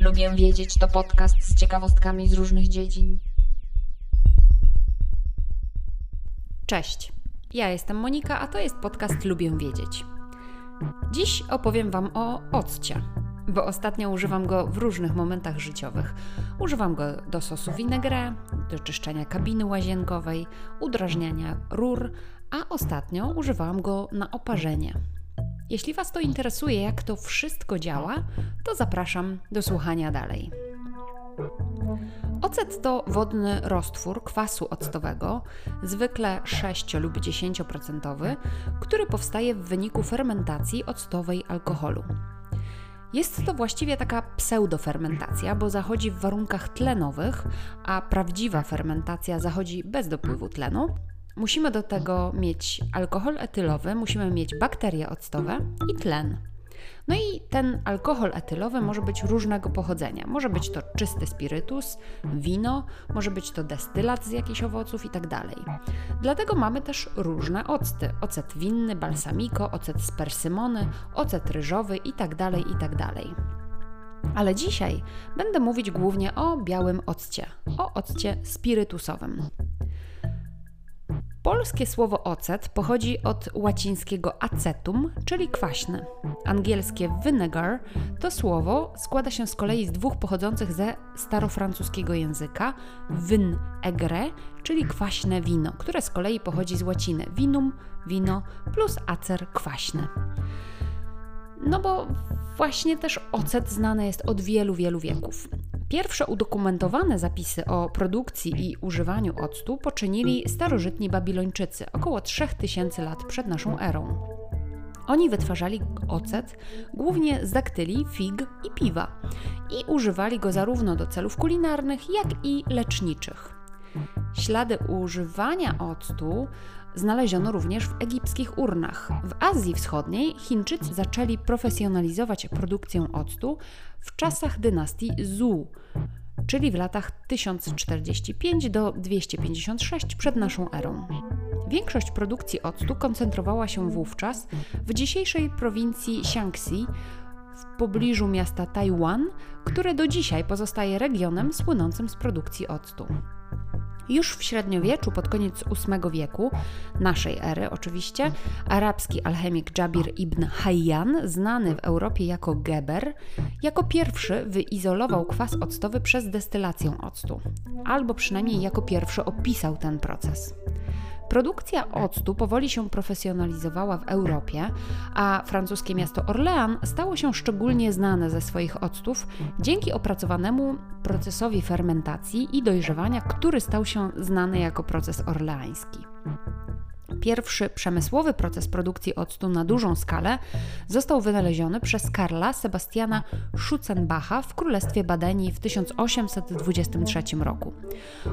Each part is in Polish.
Lubię wiedzieć to podcast z ciekawostkami z różnych dziedzin. Cześć, ja jestem Monika, a to jest podcast Lubię Wiedzieć. Dziś opowiem Wam o occie, bo ostatnio używam go w różnych momentach życiowych. Używam go do sosu vinaigrette, do czyszczenia kabiny łazienkowej, udrażniania rur, a ostatnio używałam go na oparzenie. Jeśli Was to interesuje, jak to wszystko działa, to zapraszam do słuchania dalej. Ocet to wodny roztwór kwasu octowego, zwykle 6 lub 10%, który powstaje w wyniku fermentacji octowej alkoholu. Jest to właściwie taka pseudofermentacja, bo zachodzi w warunkach tlenowych, a prawdziwa fermentacja zachodzi bez dopływu tlenu. Musimy do tego mieć alkohol etylowy, musimy mieć bakterie octowe i tlen. No i ten alkohol etylowy może być różnego pochodzenia. Może być to czysty spirytus, wino, może być to destylat z jakichś owoców itd. Tak Dlatego mamy też różne octy. Ocet winny, balsamico, ocet z persymony, ocet ryżowy itd. Tak itd. Tak Ale dzisiaj będę mówić głównie o białym occie, o occie spirytusowym. Polskie słowo ocet pochodzi od łacińskiego acetum, czyli kwaśny. Angielskie vinegar to słowo składa się z kolei z dwóch pochodzących ze starofrancuskiego języka vin egre, czyli kwaśne wino, które z kolei pochodzi z łaciny vinum, wino plus acer kwaśny. No bo właśnie też ocet znany jest od wielu, wielu wieków. Pierwsze udokumentowane zapisy o produkcji i używaniu octu poczynili starożytni Babilończycy około 3000 lat przed naszą erą. Oni wytwarzali ocet głównie z daktyli, fig i piwa i używali go zarówno do celów kulinarnych, jak i leczniczych. Ślady używania octu znaleziono również w egipskich urnach. W Azji Wschodniej Chińczycy zaczęli profesjonalizować produkcję octu w czasach dynastii Zhou, czyli w latach 1045 do 256 przed naszą erą. Większość produkcji octu koncentrowała się wówczas w dzisiejszej prowincji Xiangxi, w pobliżu miasta Tajwan, które do dzisiaj pozostaje regionem słynącym z produkcji octu. Już w średniowieczu, pod koniec VIII wieku, naszej ery oczywiście, arabski alchemik Jabir ibn Hayyan, znany w Europie jako Geber, jako pierwszy wyizolował kwas octowy przez destylację octu, albo przynajmniej jako pierwszy opisał ten proces. Produkcja octu powoli się profesjonalizowała w Europie, a francuskie miasto Orlean stało się szczególnie znane ze swoich octów dzięki opracowanemu procesowi fermentacji i dojrzewania, który stał się znany jako proces orleański. Pierwszy przemysłowy proces produkcji octu na dużą skalę został wynaleziony przez Karla Sebastiana Schutzenbacha w Królestwie Badenii w 1823 roku.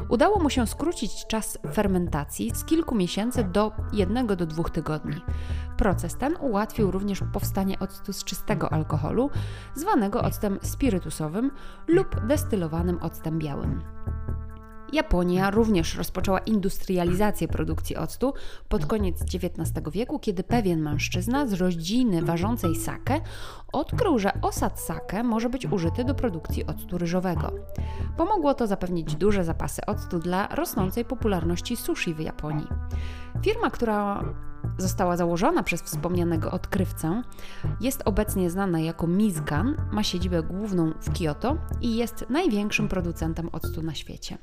Udało mu się skrócić czas fermentacji z kilku miesięcy do jednego do dwóch tygodni. Proces ten ułatwił również powstanie octu z czystego alkoholu, zwanego octem spirytusowym lub destylowanym octem białym. Japonia również rozpoczęła industrializację produkcji octu pod koniec XIX wieku, kiedy pewien mężczyzna z rodziny ważącej sake odkrył, że osad sake może być użyty do produkcji octu ryżowego. Pomogło to zapewnić duże zapasy octu dla rosnącej popularności sushi w Japonii. Firma, która została założona przez wspomnianego odkrywcę, jest obecnie znana jako Mizgan, ma siedzibę główną w Kyoto i jest największym producentem octu na świecie.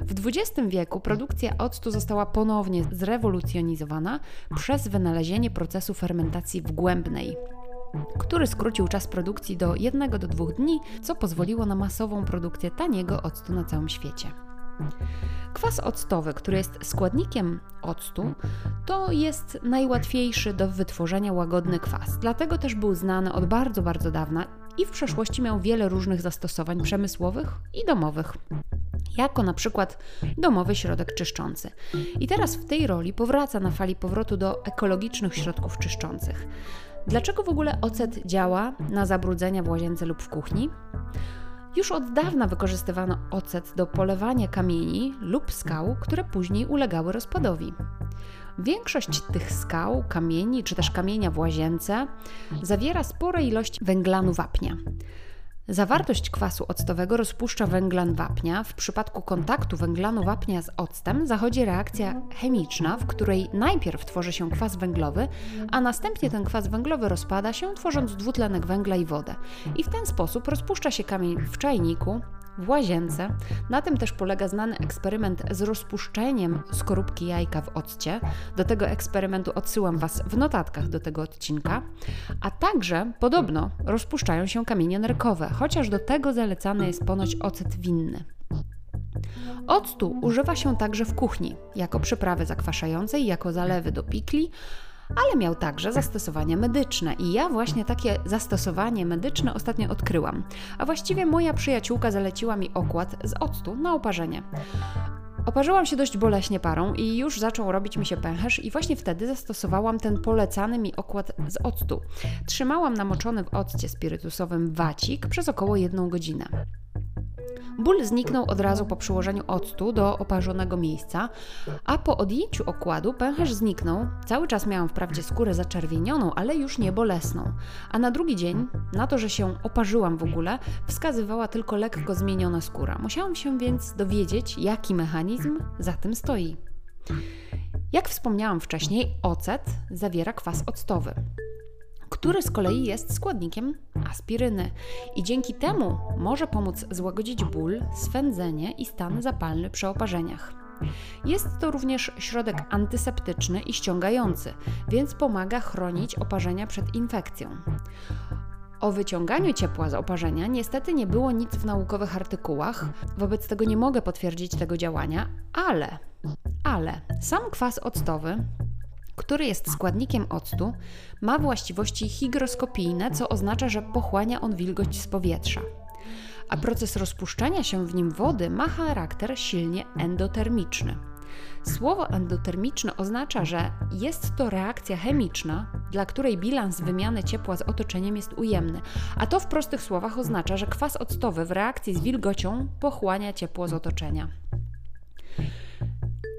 W XX wieku produkcja octu została ponownie zrewolucjonizowana przez wynalezienie procesu fermentacji wgłębnej, który skrócił czas produkcji do 1 do 2 dni, co pozwoliło na masową produkcję taniego octu na całym świecie. Kwas octowy, który jest składnikiem octu, to jest najłatwiejszy do wytworzenia łagodny kwas. Dlatego też był znany od bardzo, bardzo dawna i w przeszłości miał wiele różnych zastosowań przemysłowych i domowych jako na przykład domowy środek czyszczący. I teraz w tej roli powraca na fali powrotu do ekologicznych środków czyszczących. Dlaczego w ogóle ocet działa na zabrudzenia w łazience lub w kuchni? Już od dawna wykorzystywano ocet do polewania kamieni lub skał, które później ulegały rozpadowi. Większość tych skał, kamieni czy też kamienia w łazience zawiera spore ilości węglanu wapnia. Zawartość kwasu octowego rozpuszcza węglan wapnia. W przypadku kontaktu węglanu wapnia z octem zachodzi reakcja chemiczna, w której najpierw tworzy się kwas węglowy, a następnie ten kwas węglowy rozpada się, tworząc dwutlenek węgla i wodę. I w ten sposób rozpuszcza się kamień w czajniku, w łazience. Na tym też polega znany eksperyment z rozpuszczeniem skorupki jajka w occie. Do tego eksperymentu odsyłam Was w notatkach do tego odcinka. A także podobno rozpuszczają się kamienie nerkowe, chociaż do tego zalecany jest ponoć ocet winny. Octu używa się także w kuchni, jako przyprawy zakwaszającej, jako zalewy do pikli, ale miał także zastosowania medyczne i ja właśnie takie zastosowanie medyczne ostatnio odkryłam. A właściwie moja przyjaciółka zaleciła mi okład z octu na oparzenie. Oparzyłam się dość boleśnie parą i już zaczął robić mi się pęcherz i właśnie wtedy zastosowałam ten polecany mi okład z octu. Trzymałam namoczony w occie spirytusowym wacik przez około jedną godzinę. Ból zniknął od razu po przyłożeniu octu do oparzonego miejsca, a po odjęciu okładu pęcherz zniknął. Cały czas miałam wprawdzie skórę zaczerwienioną, ale już nie bolesną. A na drugi dzień, na to, że się oparzyłam w ogóle, wskazywała tylko lekko zmieniona skóra. Musiałam się więc dowiedzieć, jaki mechanizm za tym stoi. Jak wspomniałam wcześniej, ocet zawiera kwas octowy który z kolei jest składnikiem aspiryny i dzięki temu może pomóc złagodzić ból, swędzenie i stan zapalny przy oparzeniach. Jest to również środek antyseptyczny i ściągający, więc pomaga chronić oparzenia przed infekcją. O wyciąganiu ciepła z oparzenia niestety nie było nic w naukowych artykułach, wobec tego nie mogę potwierdzić tego działania, ale, ale sam kwas octowy który jest składnikiem octu, ma właściwości hygroskopijne, co oznacza, że pochłania on wilgoć z powietrza. A proces rozpuszczania się w nim wody ma charakter silnie endotermiczny. Słowo endotermiczne oznacza, że jest to reakcja chemiczna, dla której bilans wymiany ciepła z otoczeniem jest ujemny, a to w prostych słowach oznacza, że kwas octowy w reakcji z wilgocią pochłania ciepło z otoczenia.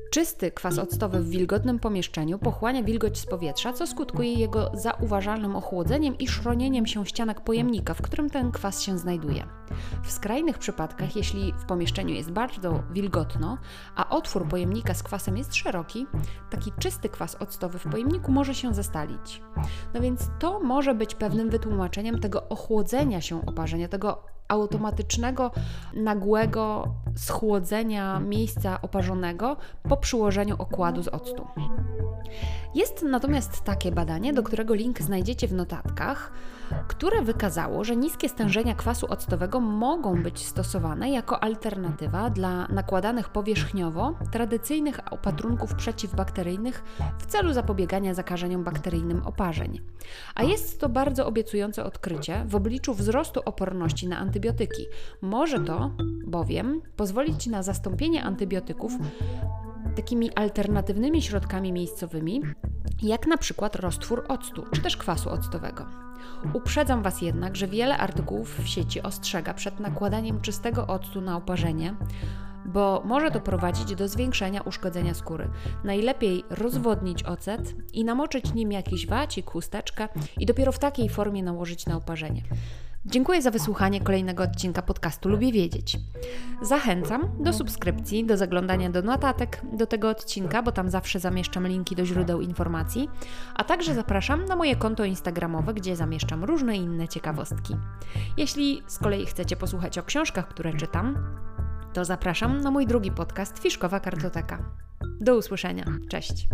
Czysty kwas octowy w wilgotnym pomieszczeniu pochłania wilgoć z powietrza, co skutkuje jego zauważalnym ochłodzeniem i szronieniem się ścianek pojemnika, w którym ten kwas się znajduje. W skrajnych przypadkach, jeśli w pomieszczeniu jest bardzo wilgotno, a otwór pojemnika z kwasem jest szeroki, taki czysty kwas octowy w pojemniku może się zestalić. No więc to może być pewnym wytłumaczeniem tego ochłodzenia się oparzenia, tego automatycznego, nagłego schłodzenia miejsca oparzonego po przyłożeniu okładu z octu. Jest natomiast takie badanie, do którego link znajdziecie w notatkach, które wykazało, że niskie stężenia kwasu octowego mogą być stosowane jako alternatywa dla nakładanych powierzchniowo tradycyjnych opatrunków przeciwbakteryjnych w celu zapobiegania zakażeniom bakteryjnym oparzeń. A jest to bardzo obiecujące odkrycie w obliczu wzrostu oporności na antybiotyki. Może to bowiem pozwolić na zastąpienie antybiotyków takimi alternatywnymi środkami miejscowymi, jak na przykład roztwór octu czy też kwasu octowego. Uprzedzam Was jednak, że wiele artykułów w sieci ostrzega przed nakładaniem czystego octu na oparzenie, bo może to prowadzić do zwiększenia uszkodzenia skóry. Najlepiej rozwodnić ocet i namoczyć nim jakiś wacik, chusteczkę i dopiero w takiej formie nałożyć na oparzenie. Dziękuję za wysłuchanie kolejnego odcinka podcastu Lubię Wiedzieć. Zachęcam do subskrypcji, do zaglądania do notatek do tego odcinka, bo tam zawsze zamieszczam linki do źródeł informacji, a także zapraszam na moje konto Instagramowe, gdzie zamieszczam różne inne ciekawostki. Jeśli z kolei chcecie posłuchać o książkach, które czytam, to zapraszam na mój drugi podcast Fiszkowa Kartoteka. Do usłyszenia. Cześć.